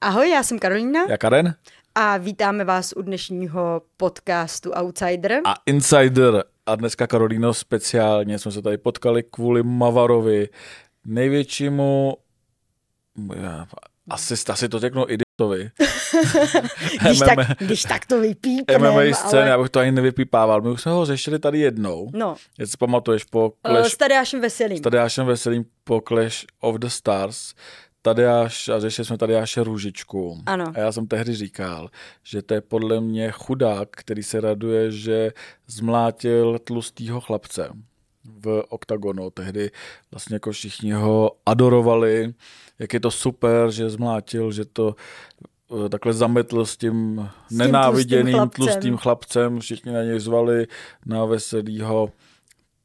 Ahoj, já jsem Karolína. Já Karen. A vítáme vás u dnešního podcastu Outsider. A Insider. A dneska Karolíno speciálně jsme se tady potkali kvůli Mavarovi, největšímu, asi, asi to řeknu idiotovi. když, tak, když tak to vypípnem. MMA scény, ale... já bych to ani nevypípával. My už jsme ho řešili tady jednou. No. Jak si pamatuješ po Clash... Uh, s Tadeášem Veselým. S Tadeášem Veselým po Clash of the Stars. Tadeáš, a řešili jsme Tadeáše Růžičku. Ano. A já jsem tehdy říkal, že to je podle mě chudák, který se raduje, že zmlátil tlustýho chlapce v oktagonu. Tehdy vlastně jako všichni ho adorovali, jak je to super, že zmlátil, že to eh, takhle zametl s tím, s tím nenáviděným tlustým chlapcem. tlustým chlapcem. Všichni na něj zvali na veselýho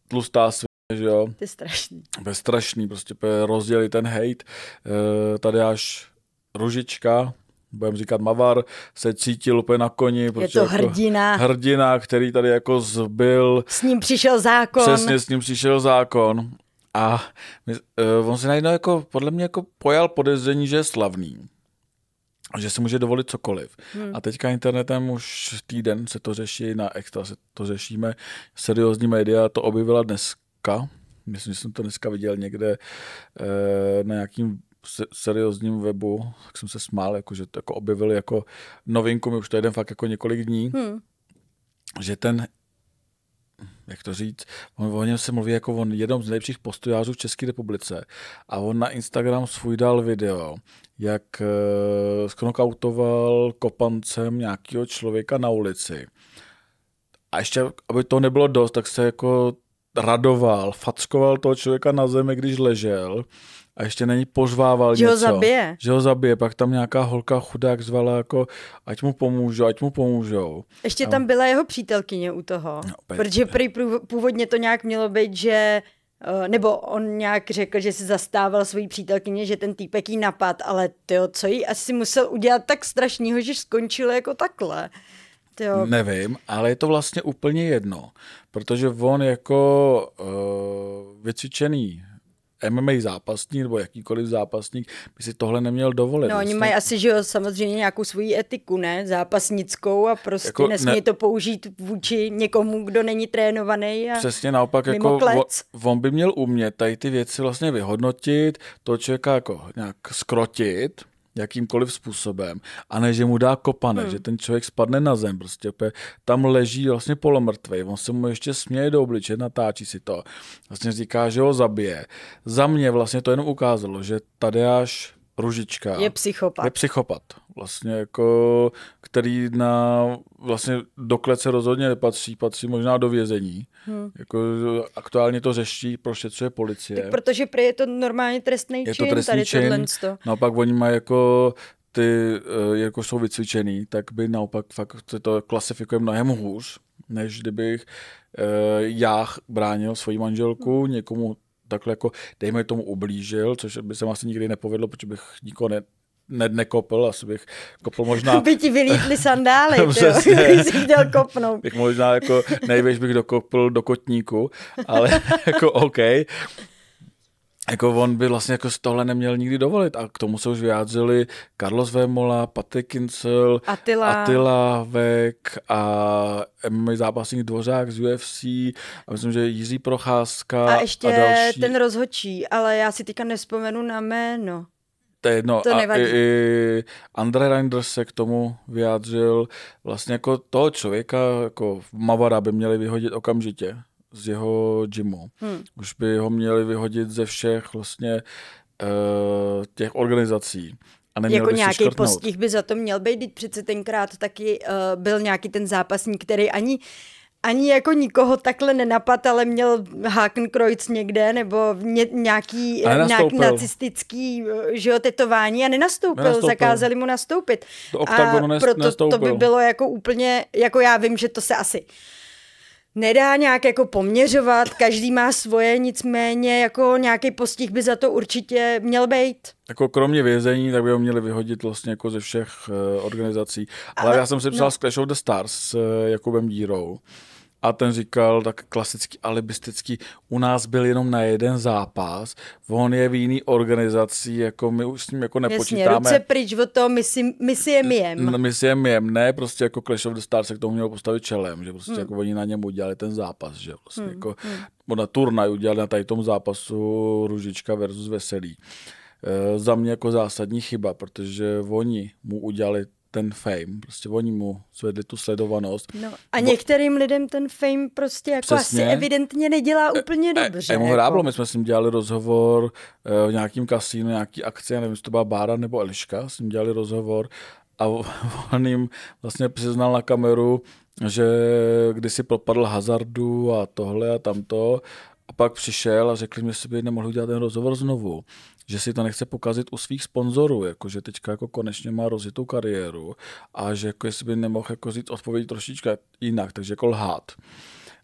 tlustá že jo. To je strašný. Bez strašný, prostě rozdělit ten hate. E, tady až Ružička, budeme říkat Mavar, se cítil úplně na koni. Je to jako hrdina. Hrdina, který tady jako zbyl. S ním přišel zákon. Přesně, s ním přišel zákon. A uh, on si najednou jako, podle mě jako pojal podezření, že je slavný. Že si může dovolit cokoliv. Hmm. A teďka internetem už týden se to řeší, na Extra se to řešíme. Seriózní média to objevila dnes, dneska, myslím, že jsem to dneska viděl někde e, na nějakým seriózním webu, tak jsem se smál, jako, že to jako objevili jako novinku, my už to jeden fakt jako několik dní, hmm. že ten jak to říct, on, o něm se mluví jako on jednom z nejlepších postojářů v České republice a on na Instagram svůj dal video, jak uh, sknokautoval kopancem nějakého člověka na ulici. A ještě, aby to nebylo dost, tak se jako radoval, fackoval toho člověka na zemi, když ležel a ještě není požvával že něco. Že ho zabije. Že ho zabije, pak tam nějaká holka chudák zvala jako, ať mu pomůžou, ať mu pomůžou. Ještě a... tam byla jeho přítelkyně u toho, no, protože prý původně to nějak mělo být, že eh, nebo on nějak řekl, že si zastával svoji přítelkyně, že ten týpek jí napad, ale tyjo, co jí asi musel udělat tak strašného, že skončil jako takhle. Tyjo. Nevím, ale je to vlastně úplně jedno, protože on jako uh, vycvičený MMA zápasník nebo jakýkoliv zápasník by si tohle neměl dovolit. No, oni mají asi, že jo, samozřejmě nějakou svoji etiku, ne? Zápasnickou a prostě jako nesmí ne... to použít vůči někomu, kdo není trénovaný a Přesně naopak, jako on by měl umět tady ty věci vlastně vyhodnotit, to člověka jako nějak skrotit, jakýmkoliv způsobem a ne, že mu dá kopane, hmm. že ten člověk spadne na zem, prostě tam leží vlastně polomrtvej, on se mu ještě směje do obliče, natáčí si to, vlastně říká, že ho zabije. Za mě vlastně to jenom ukázalo, že až Ružička je psychopat. Je psychopat, vlastně jako, který na vlastně do klece rozhodně nepatří, patří možná do vězení. Hmm. Jako, aktuálně to řeší, prošetřuje policie. Tak protože prý je to normálně trestný je čin, to trestný tady čin, Naopak oni mají jako ty, eh, jako jsou vycvičený, tak by naopak fakt to klasifikuje mnohem hůř, než kdybych uh, já bránil svoji manželku hmm. někomu takhle jako, dejme tomu, ublížil, což by se asi nikdy nepovedlo, protože bych nikoho ne, ne, nekopl, asi bych kopl možná... By ti vylítly sandály, Přesně. kdyby jsi chtěl kopnout. Bych možná jako nejvíc bych dokopl do kotníku, ale jako OK jako on by vlastně jako z tohle neměl nikdy dovolit a k tomu se už vyjádřili Carlos Vémola, Patrik Kincel, Attila. Attila Vek a MMA zápasník Dvořák z UFC a myslím, že Jiří Procházka a ještě a další. ten rozhodčí, ale já si teďka nespomenu na jméno. To je jedno. To nevadí. A i, i Andre Reinders se k tomu vyjádřil. Vlastně jako toho člověka, jako Mavara by měli vyhodit okamžitě z jeho gymu. Hmm. Už by ho měli vyhodit ze všech vlastně uh, těch organizací. A jako nějaký postih by za to měl být, přece tenkrát taky uh, byl nějaký ten zápasník, který ani ani jako nikoho takhle nenapad, ale měl Hakenkreuz někde, nebo ně, nějaký, nějaký nacistický že jo, tetování a nenastoupil, nenastoupil, zakázali mu nastoupit. Do a proto nestoupil. to by bylo jako úplně, jako já vím, že to se asi nedá nějak jako poměřovat, každý má svoje, nicméně jako nějaký postih by za to určitě měl být. Jako kromě vězení, tak by ho měli vyhodit vlastně jako ze všech uh, organizací. Ale, Ale já jsem si psal no. z Clash of the Stars s uh, Jakubem Dírou A ten říkal tak klasický alibistický, u nás byl jenom na jeden zápas, on je v jiný organizací, jako my už s ním jako nepočítáme. Jasně, ruce pryč od toho, my si, my si je mijem. My si je mijem, ne, prostě jako Clash of the Stars se k tomu mělo postavit čelem, že prostě hmm. jako oni na něm udělali ten zápas, že prostě hmm. jako hmm. na turnaj udělali na tady tom zápasu Ružička versus Veselý. E, za mě jako zásadní chyba, protože oni mu udělali ten fame, prostě oni mu zvedli tu sledovanost. No, a některým lidem ten fame prostě jako Přesně. asi evidentně nedělá úplně dobře. E, e, jako. my jsme s ním dělali rozhovor e, v nějakým kasínu, nějaký akci, nevím, jestli to byla Bára nebo Eliška, s ním dělali rozhovor a on jim vlastně přiznal na kameru, že kdysi propadl hazardu a tohle a tamto a pak přišel a řekl mi, že by nemohl udělat ten rozhovor znovu že si to nechce pokazit u svých sponzorů, jako že teďka jako konečně má rozjetou kariéru a že jako jestli by nemohl jako říct odpověď trošička jinak, takže jako lhát.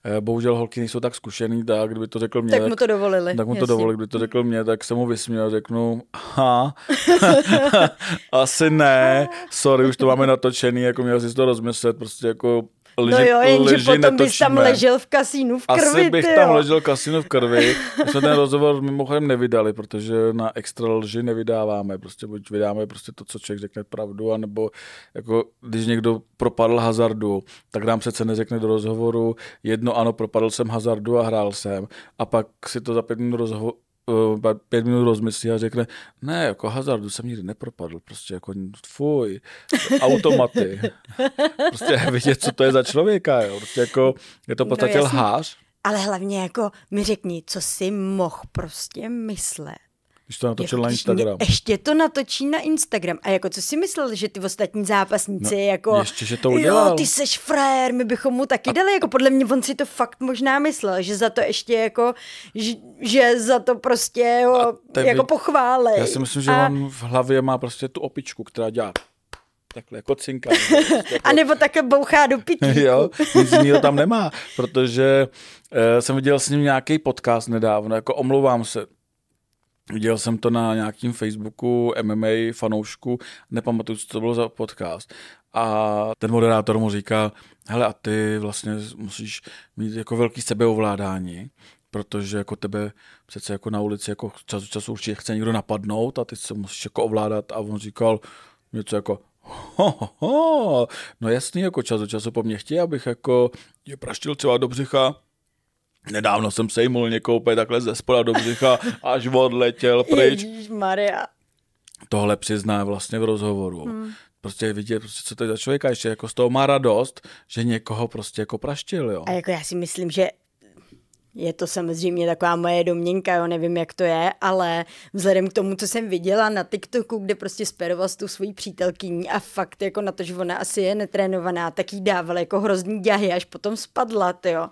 Eh, bohužel holky nejsou tak zkušený, tak kdyby to řekl mě. Tak mu to dovolili. Tak mu to dovolili, kdyby to řekl mě, tak se mu vysměl a řeknu, ha, asi ne, sorry, už to máme natočený, jako měl si to rozmyslet, prostě jako lži, no jo, jenže potom netočíme. bys tam ležel v kasínu v krvi, Asi bych tyjo. tam ležel v kasínu v krvi. My jsme ten rozhovor mimochodem nevydali, protože na extra lži nevydáváme. Prostě buď vydáme prostě to, co člověk řekne pravdu, anebo jako když někdo propadl hazardu, tak nám přece neřekne do rozhovoru jedno ano, propadl jsem hazardu a hrál jsem. A pak si to za pět minut rozho- uh, pět minut rozmyslí a řekne, ne, jako hazardu jsem nikdy nepropadl, prostě jako fuj, automaty. prostě vidět, co to je za člověka, jo. Prostě jako je to v podstatě no, lhář. Ale hlavně jako mi řekni, co si mohl prostě myslet když to natočil jako, na Instagram. Ještě to natočí na Instagram. A jako co si myslel, že ty ostatní zápasníci no, jako... Ještě, že to udělal. Jo, ty seš frér, my bychom mu taky a... dali. Jako podle mě on si to fakt možná myslel, že za to ještě jako... Že, že za to prostě jo, jako pochválej. Já si myslím, že a... on v hlavě má prostě tu opičku, která dělá takhle jako cinka. Prostě jako... A nebo také bouchá do pitlíku. jo, nic jiného tam nemá, protože uh, jsem viděl s ním nějaký podcast nedávno, jako omlouvám se, Viděl jsem to na nějakým Facebooku MMA fanoušku, nepamatuju, co to bylo za podcast. A ten moderátor mu říká, hele a ty vlastně musíš mít jako velký sebeovládání, protože jako tebe přece jako na ulici jako čas času určitě chce někdo napadnout a ty se musíš jako ovládat a on říkal něco jako ho, ho, ho. no jasný, jako čas od času po mně chtějí, abych jako je praštil třeba do břicha, Nedávno jsem sejmul někoho takhle ze spoda do břicha, až odletěl pryč. Maria. Tohle přizná vlastně v rozhovoru. Hmm. Prostě vidět, prostě, co to je za člověka, ještě jako z toho má radost, že někoho prostě jako praštil, jo. A jako já si myslím, že je to samozřejmě taková moje domněnka, jo, nevím, jak to je, ale vzhledem k tomu, co jsem viděla na TikToku, kde prostě speroval s tou svojí přítelkyní a fakt jako na to, že ona asi je netrénovaná, tak jí dával jako hrozný děhy, až potom spadla, jo.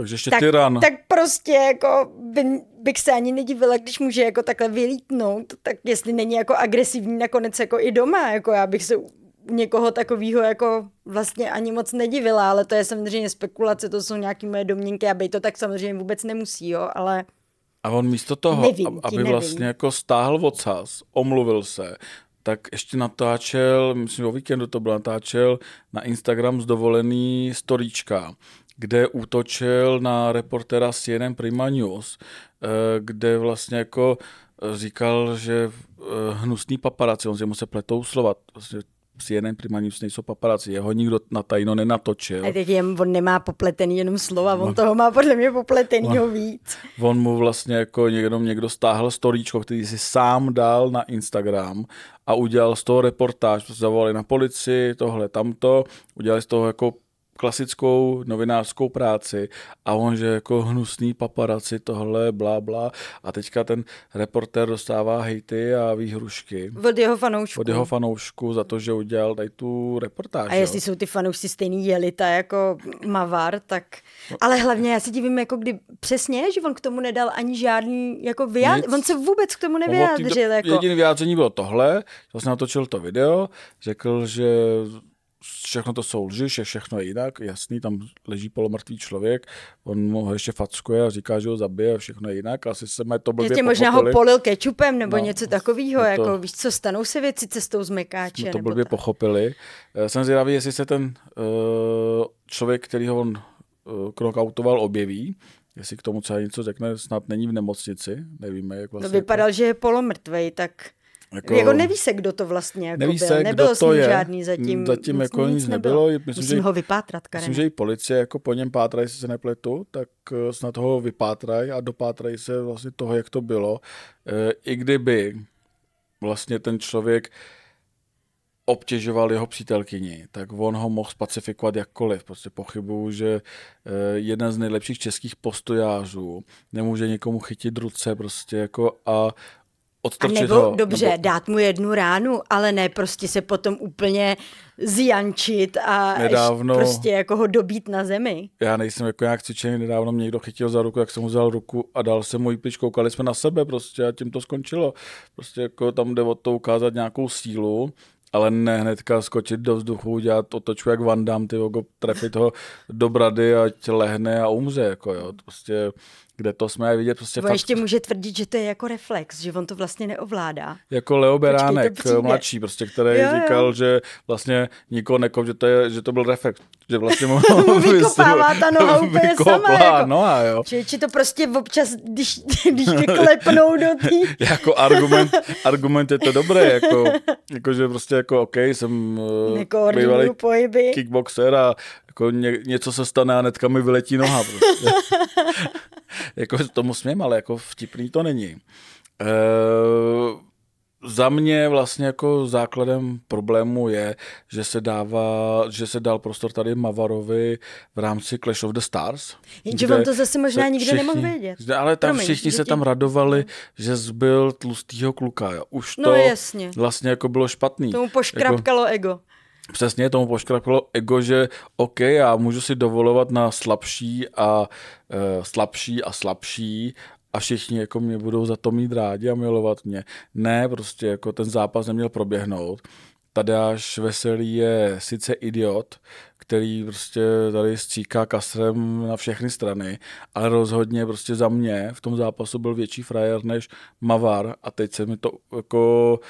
Takže ještě tak, tyran. Tak prostě jako by, bych se ani nedivila, když může jako takhle vylítnout, tak jestli není jako agresivní nakonec jako i doma, jako já bych se u někoho takového jako vlastně ani moc nedivila, ale to je samozřejmě spekulace, to jsou nějaké moje domněnky a to tak samozřejmě vůbec nemusí, jo, ale... A on místo toho, nevím, aby nevím. vlastně jako stáhl odsaz, omluvil se, tak ještě natáčel, myslím o víkendu to byl, natáčel na Instagram z dovolený storíčka, kde útočil na reportera CNN Prima News, eh, kde vlastně jako eh, říkal, že eh, hnusný paparaci, on si mu se pletou slova, vlastně CNN Prima News nejsou paparaci, jeho nikdo na tajno nenatočil. A teď jen, on nemá popletený jenom slova, on, on toho má podle mě popletenýho on, víc. On mu vlastně jako někdo, někdo stáhl storíčko, který si sám dal na Instagram a udělal z toho reportáž, zavolali na policii, tohle, tamto, udělali z toho jako klasickou novinářskou práci a on, že jako hnusný paparaci, tohle, blá, blá. A teďka ten reportér dostává hejty a výhrušky. Od jeho fanoušku. Od jeho fanoušku za to, že udělal tady tu reportáž. A jestli jo. jsou ty fanoušci stejný jelita jako Mavar, tak... Ale hlavně já si divím, jako kdy přesně, že on k tomu nedal ani žádný jako vyjádření. On se vůbec k tomu nevyjádřil. Jako... Jediný vyjádření bylo tohle, vlastně natočil to video, řekl, že všechno to jsou lži, že všechno je jinak, jasný, tam leží polomrtvý člověk, on mu ho ještě fackuje a říká, že ho zabije, všechno je jinak, asi se mě to blbě možná ho polil kečupem nebo no, něco takového, jako víš co, stanou se věci cestou zmekáče. Jsme to blbě tak. pochopili. Eh, jsem zvědavý, jestli se ten uh, člověk, který ho on knockoutoval, objeví. Jestli k tomu třeba něco řekne, snad není v nemocnici, nevíme, jak vlastně. No vypadal, jako... že je polomrtvej, tak jako, jako neví se, kdo to vlastně jako neví byl. Se, Nebylo kdo to je. žádný zatím. Zatím nic, jako nic nebylo. nebylo. Myslím, Musím že, ho vypátrat, Karen. Myslím, že i policie jako po něm pátrají, jestli se nepletu, tak eh, snad ho vypátrají a dopátrají se vlastně toho, jak to bylo. Eh, I kdyby vlastně ten člověk obtěžoval jeho přítelkyni, tak on ho mohl spacifikovat jakkoliv. Prostě pochybuju, že eh, jeden z nejlepších českých postojářů nemůže někomu chytit ruce prostě jako a odstrčit a nebo, ho. Dobře, nebo... dát mu jednu ránu, ale ne prostě se potom úplně zjančit a nedávno, prostě jako ho dobít na zemi. Já nejsem jako nějak cvičený, nedávno mě někdo chytil za ruku, jak jsem mu vzal ruku a dal jsem mu jíplič, koukali jsme na sebe prostě a tím to skončilo. Prostě jako tam jde o to ukázat nějakou sílu ale ne hnedka skočit do vzduchu, dělat otočku jak Van Damme, ty trefit ho do brady a lehne a umře, jako jo, prostě kde to jsme vidět prostě fakt... ještě může tvrdit, že to je jako reflex, že on to vlastně neovládá. Jako Leo Beránek, mladší, prostě, který jo, říkal, jo. že vlastně nikoho nekov, že to, je, že to byl reflex, že vlastně mu vykopává ta noha úplně sama. Jako. Noha, jo. Či, či to prostě občas, když, když klepnou do tý... jako argument, argument je to dobré, jako, jako že prostě jako OK, jsem uh, bývalý pohyby. kickboxer a jako ně, něco se stane a netka mi vyletí noha prostě. Jako tomu směm, ale jako vtipný to není. E, za mě vlastně jako základem problému je, že se dává, že se dal prostor tady Mavarovi v rámci Clash of the Stars. Jenže on to zase možná nikdo všichni, nemohl vědět. Ale tam Promiň, všichni se tam radovali, že zbyl tlustýho kluka. Už no to no, jasně. vlastně jako bylo špatný. Tomu poškrapkalo jako, ego. Přesně tomu poškrapilo ego, že OK, já můžu si dovolovat na slabší a uh, slabší a slabší a všichni jako mě budou za to mít rádi a milovat mě. Ne, prostě jako ten zápas neměl proběhnout. Tadáš Veselý je sice idiot, který prostě tady stříká kasrem na všechny strany, ale rozhodně prostě za mě v tom zápasu byl větší frajer než Mavar a teď se mi to jako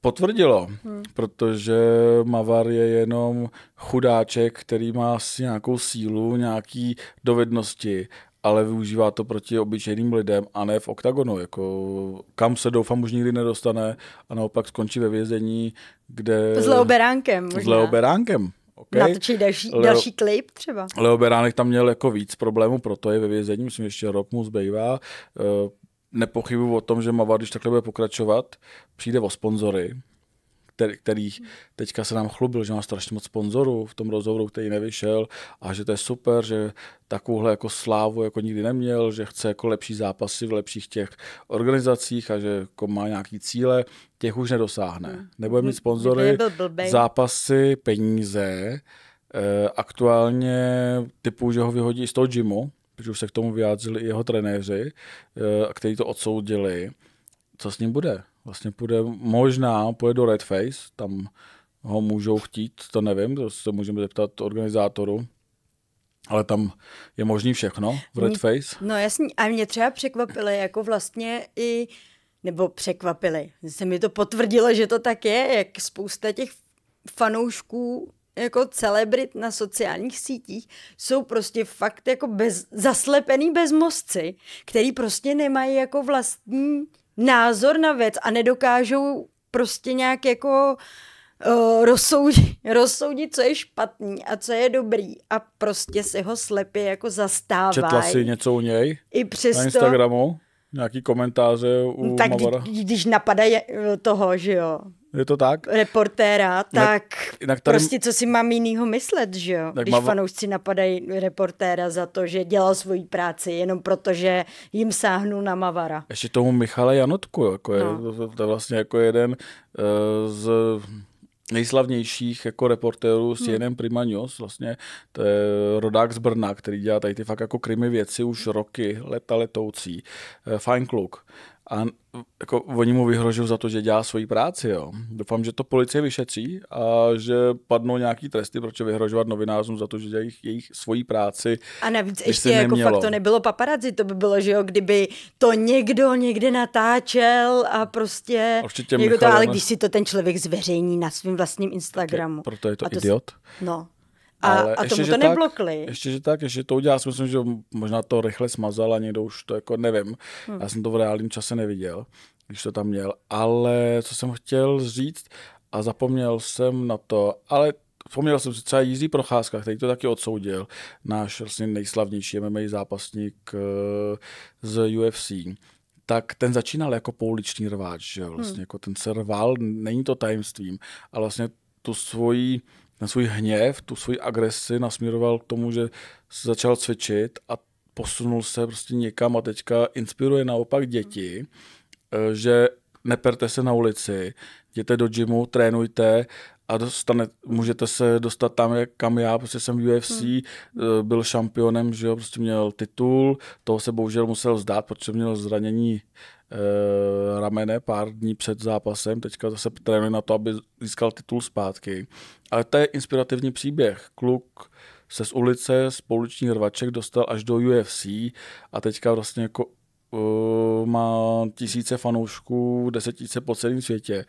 potvrdilo, hmm. protože Mavar je jenom chudáček, který má asi nějakou sílu, nějaký dovednosti, ale využívá to proti obyčejným lidem a ne v oktagonu, jako kam se doufám už nikdy nedostane a naopak skončí ve vězení, kde... S Leo Beránkem možná. S Leo Beránkem. Okay. Natočí další, Leo, další klip třeba. Leo Beránek tam měl jako víc problémů, proto je ve vězení, myslím, ještě rok mu zbývá. Nepochybuji o tom, že Mavar, když takhle bude pokračovat, přijde o sponzory, který, který teďka se nám chlubil, že má strašně moc sponzorů v tom rozhovoru, který nevyšel a že to je super, že takovouhle jako slávu jako nikdy neměl, že chce jako lepší zápasy v lepších těch organizacích a že jako má nějaký cíle, těch už nedosáhne. Hmm. Nebude mít sponzory, zápasy, peníze, eh, aktuálně typu, že ho vyhodí z toho gymu, protože už se k tomu vyjádřili i jeho trenéři, eh, který to odsoudili. Co s ním bude? Vlastně půjde, možná půjde do Red Face, tam ho můžou chtít, to nevím, to se můžeme zeptat organizátoru. Ale tam je možný všechno v Red Face. No jasně, a mě třeba překvapily jako vlastně i, nebo překvapily, se mi to potvrdilo, že to tak je, jak spousta těch fanoušků jako celebrit na sociálních sítích jsou prostě fakt jako bez, zaslepený bezmozci, který prostě nemají jako vlastní názor na věc a nedokážou prostě nějak jako uh, rozsoudit, rozsoudit, co je špatný a co je dobrý a prostě si ho slepě jako zastávají. Četla si něco u něj? I přesto... Na Instagramu? Nějaký komentáře u tak Mavara? Kdy, když napadají eh, toho, že jo, je to tak? Reportéra, tak jinak tady... prostě co si mám jinýho myslet, že jo? Tak Když mám... fanoušci napadají reportéra za to, že dělal svoji práci, jenom proto, že jim sáhnul na Mavara. Ještě tomu Michale Janotku, jako je, no. to, to, je vlastně jako jeden uh, z nejslavnějších jako reportérů s hmm. Prima News, vlastně to je rodák z Brna, který dělá tady ty fakt jako krimi věci už roky, leta letoucí, eh, fajn kluk. A jako oni mu vyhrožují za to, že dělá svoji práci. Jo. Doufám, že to policie vyšetří a že padnou nějaký tresty, proč vyhrožovat novinářům za to, že dělají jejich svoji práci. A navíc ještě jako fakt to nebylo paparazzi, to by bylo, že jo, kdyby to někdo někde natáčel a prostě Určitě někdo to, ale když si to ten člověk zveřejní na svém vlastním Instagramu. Proto je to, to idiot. No, A, ale a tomu to neblokli. ještě, že tak, ještě to udělal, já si myslím, že možná to rychle smazal a někdo už to jako nevím. Hmm. Já jsem to v reálném čase neviděl, když to tam měl. Ale co jsem chtěl říct, a zapomněl jsem na to, ale vzpomněl jsem si třeba Jiří Procházka, který to taky odsoudil, náš vlastně nejslavnější MMA zápasník eh, z UFC tak ten začínal jako pouliční rváč, že jo? Vlastně hmm. jako ten se rval, není to tajemstvím, ale vlastně tu svoji, ten svůj hněv, tu svoji agresi nasměroval k tomu, že začal cvičit a posunul se prostě někam a teďka inspiruje naopak děti, hmm. že neperte se na ulici, jděte do gymu, trénujte a dostane, můžete se dostat tam, kam já, prostě jsem v UFC, hmm. Eh, byl šampionem, že jo, prostě měl titul, toho se bohužel musel vzdát, protože měl zranění e, ramene pár dní před zápasem, teďka zase trénuje na to, aby získal titul zpátky. Ale to je inspirativní příběh. Kluk se z ulice, z pouličních rvaček dostal až do UFC a teďka vlastně jako uh, má tisíce fanoušků, deset tisíce po celém světě.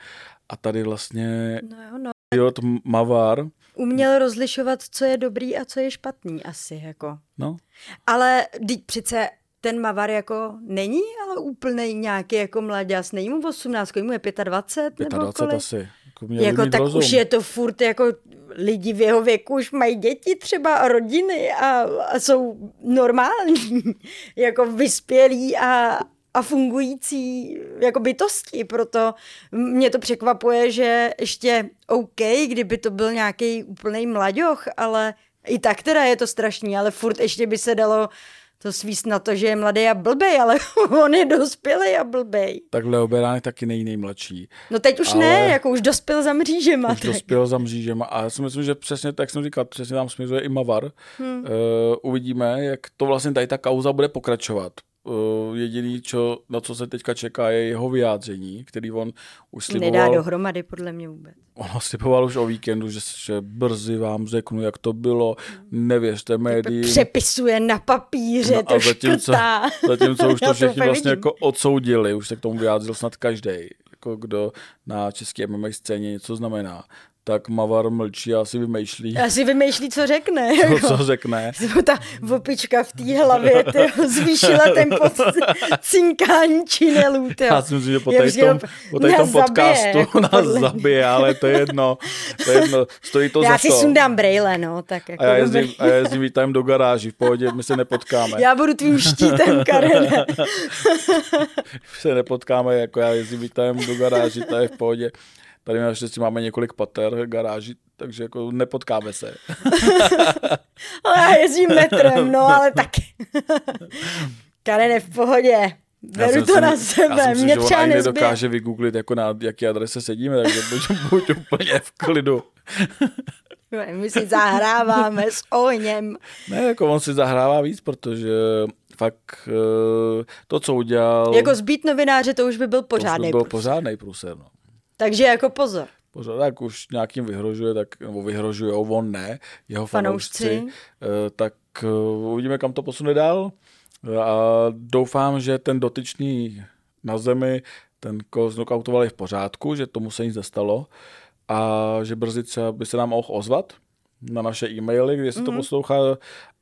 A tady vlastně no jo, no. Jod Mavar. Uměl rozlišovat, co je dobrý a co je špatný asi, jako. No. Ale teď přece ten Mavar jako není, ale úplně nějaký jako mladěs. Není mu 18, mu je 25 nebo 25 asi. Jako, jako tak rozum. už je to furt jako lidi v jeho věku už mají děti třeba a rodiny a, a jsou normální, jako vyspělí a, a fungující jako bytosti, proto mě to překvapuje, že ještě OK, kdyby to byl nějaký úplný mladěch, ale i tak teda je to strašný, ale furt ještě by se dalo to svíst na to, že je mladý a blbej, ale on je dospělý a blbej. Tak Leo Beránek taky není nejmladší. No teď už ale... ne, jako už dospěl za mřížema. Už tak. dospěl za mřížema a já si myslím, že přesně tak jsem říkal, přesně tam směřuje i Mavar. Hmm. Uh, uvidíme, jak to vlastně tady ta kauza bude pokračovat, Uh, jediný, čo, na co se teďka čeká, je jeho vyjádření, který on už sliboval. Nedá dohromady, podle mě vůbec. On sliboval už o víkendu, že, že brzy vám řeknu, jak to bylo, nevěřte médiím. Přepisuje na papíře, no, to zatímco, škrtá. zatímco už to všichni vlastně jako odsoudili, už se k tomu vyjádřil snad každý, jako kdo na české MMA scéně něco znamená tak Mavar mlčí a asi vymýšlí. Asi vymýšlí, co řekne. Co, jako. co řekne. Ta vopička v té hlavě tyjo, zvýšila ten pod cinkání činelů. Tyjo. Já si myslím, že po, tady tom, po tady tom podcastu jako nás zabije, ale to je jedno. To je jedno. Stojí to já za si to. sundám brejle, no. Tak jako a já jezdím, a já jezdím vítajem do garáži, v pohodě, my se nepotkáme. Já budu tvým štítem, Karene. se nepotkáme, jako já jezdím vítajem do garáži, to je v pohodě. Tady naštěstí máme několik pater, garáží, takže jako nepotkáme se. ale já jezdím metrem, no ale taky. Karen v pohodě. Beru to si, na sebe. Já si Mě třeba že dokáže vygooglit, jako na jaký adrese sedíme, takže buď, buď úplně v klidu. My si zahráváme s ohněm. Ne, jako on si zahrává víc, protože fakt eh, to, co udělal... Jako zbít novináře, to už by byl pořádný To už by byl pořádný průser, no. Takže jako pozor. Pozor, tak už nějakým vyhrožuje, tak, nebo vyhrožuje, on ne, jeho fanoušci, fanoušci. Eh, tak eh, uvidíme, kam to posune dál. A doufám, že ten dotyčný na zemi, ten, koho znokautoval, je v pořádku, že tomu se nic nestalo a že brzy třeba by se nám mohl ozvat na naše e-maily, kde se mm-hmm. to mhm. poslouchá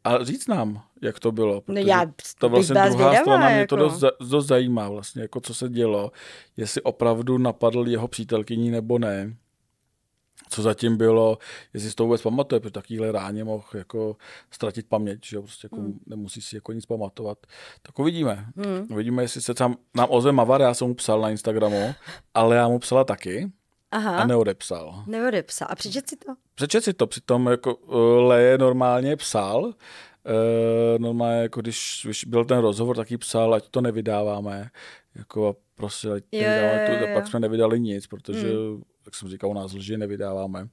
a říct nám, jak to bylo. No já to vlastně druhá zvědavá, strana jako... mě to jako. dost, dost zajímá vlastně, jako co se dělo, jestli opravdu napadl jeho přítelkyní nebo ne. Co zatím bylo, jestli si to vůbec pamatuje, protože takovýhle ráně mohl jako ztratit paměť, že prostě jako hmm. nemusí si jako nic pamatovat. Tak uvidíme. Hmm. Uvidíme, jestli se tam nám ozve Mavar, já jsem mu psal na Instagramu, ale já mu psala taky. Aha. A neodepsal. Neodepsal. A přečet si to? Přečet si to. Přitom jako uh, Leje normálně psal, uh, normálně jako když byl ten rozhovor, tak jí psal, ať to nevydáváme. Jako a prostě, ať jo, nevydáváme jo, jo. pak jsme nevydali nic, protože, hmm. jak jsem říkal, u nás lži nevydáváme.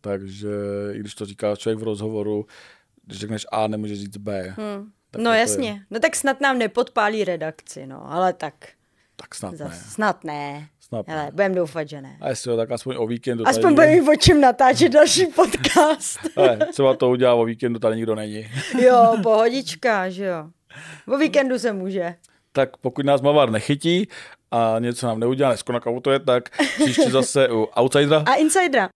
Takže i když to říká člověk v rozhovoru, když řekneš A, nemůže říct B. Hmm. No jasně. Je. No tak snad nám nepodpálí redakci, no, ale tak. Tak snad Zas, ne. Snad ne. Snad Hele, budem doufat, že ne. A jestli ho, tak aspoň o víkendu. Aspoň budeme mít o čem natáčet další podcast. Ale třeba to udělá o víkendu, tady nikdo není. jo, pohodička, že jo. O víkendu se může. Tak pokud nás Mavar nechytí a něco nám neudělá, neskonakoutuje, tak příště zase u Outsidera. A Insidera.